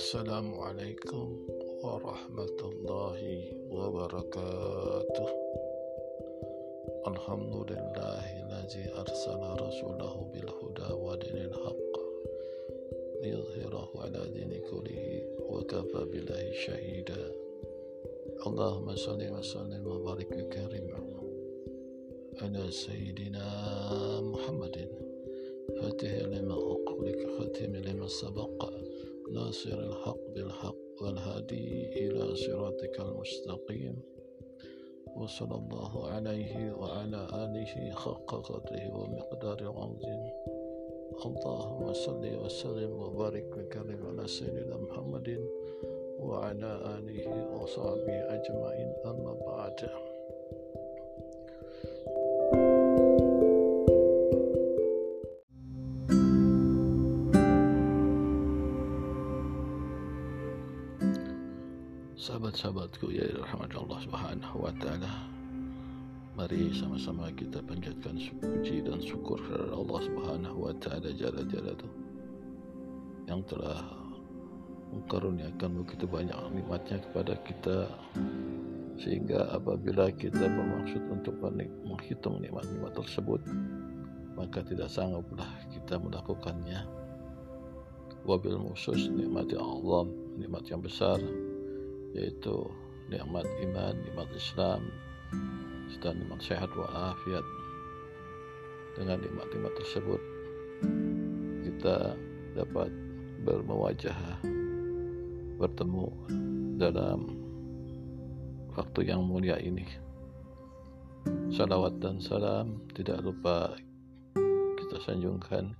السلام عليكم ورحمة الله وبركاته. الحمد لله الذي أرسل رسوله بالهدى ودين الحق ليظهره على دين كله وكفى بالله شهيدا. اللهم صل وسلم وبارك وكرم على سيدنا محمد. فاتح لما أقلك ختم لما سبق. ناصر الحق بالحق والهادي إلى صراطك المستقيم. وصلى الله عليه وعلى آله حق قدره ومقدار العظيم اللهم صل وسلم وبارك وكرم على سيدنا محمد وعلى آله وصحبه أجمعين. أما بعد. Sahabat-sahabatku ya rahmat Allah Subhanahu wa taala. Mari sama-sama kita panjatkan puji dan syukur kepada Allah Subhanahu wa taala jalla jalaluhu yang telah mengkaruniakan begitu banyak nikmatnya kepada kita sehingga apabila kita bermaksud untuk menghitung nikmat-nikmat tersebut maka tidak sangguplah kita melakukannya wabil khusus nikmat yang Allah nikmat yang besar yaitu nikmat iman, nikmat Islam, dan nikmat sehat walafiat. Dengan nikmat-nikmat tersebut kita dapat bermewajah bertemu dalam waktu yang mulia ini. Salawat dan salam tidak lupa kita sanjungkan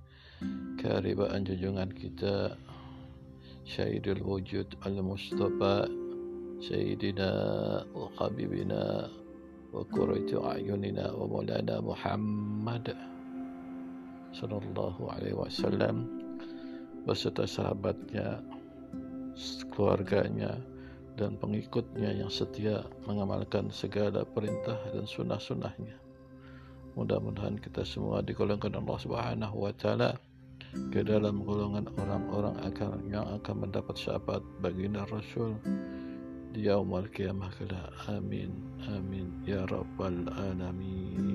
keharibaan junjungan kita Syahidul Wujud Al-Mustafa سيدنا وحبيبنا وقرة أعيننا ومولانا محمد صلى الله عليه وسلم beserta sahabatnya, keluarganya, dan pengikutnya yang setia mengamalkan segala perintah dan sunnah-sunnahnya. Mudah-mudahan kita semua digolongkan Allah Subhanahu wa taala ke dalam golongan orang-orang akan yang akan mendapat syafaat baginda Rasul di yaumul qiyamah kala amin amin ya rabbal alamin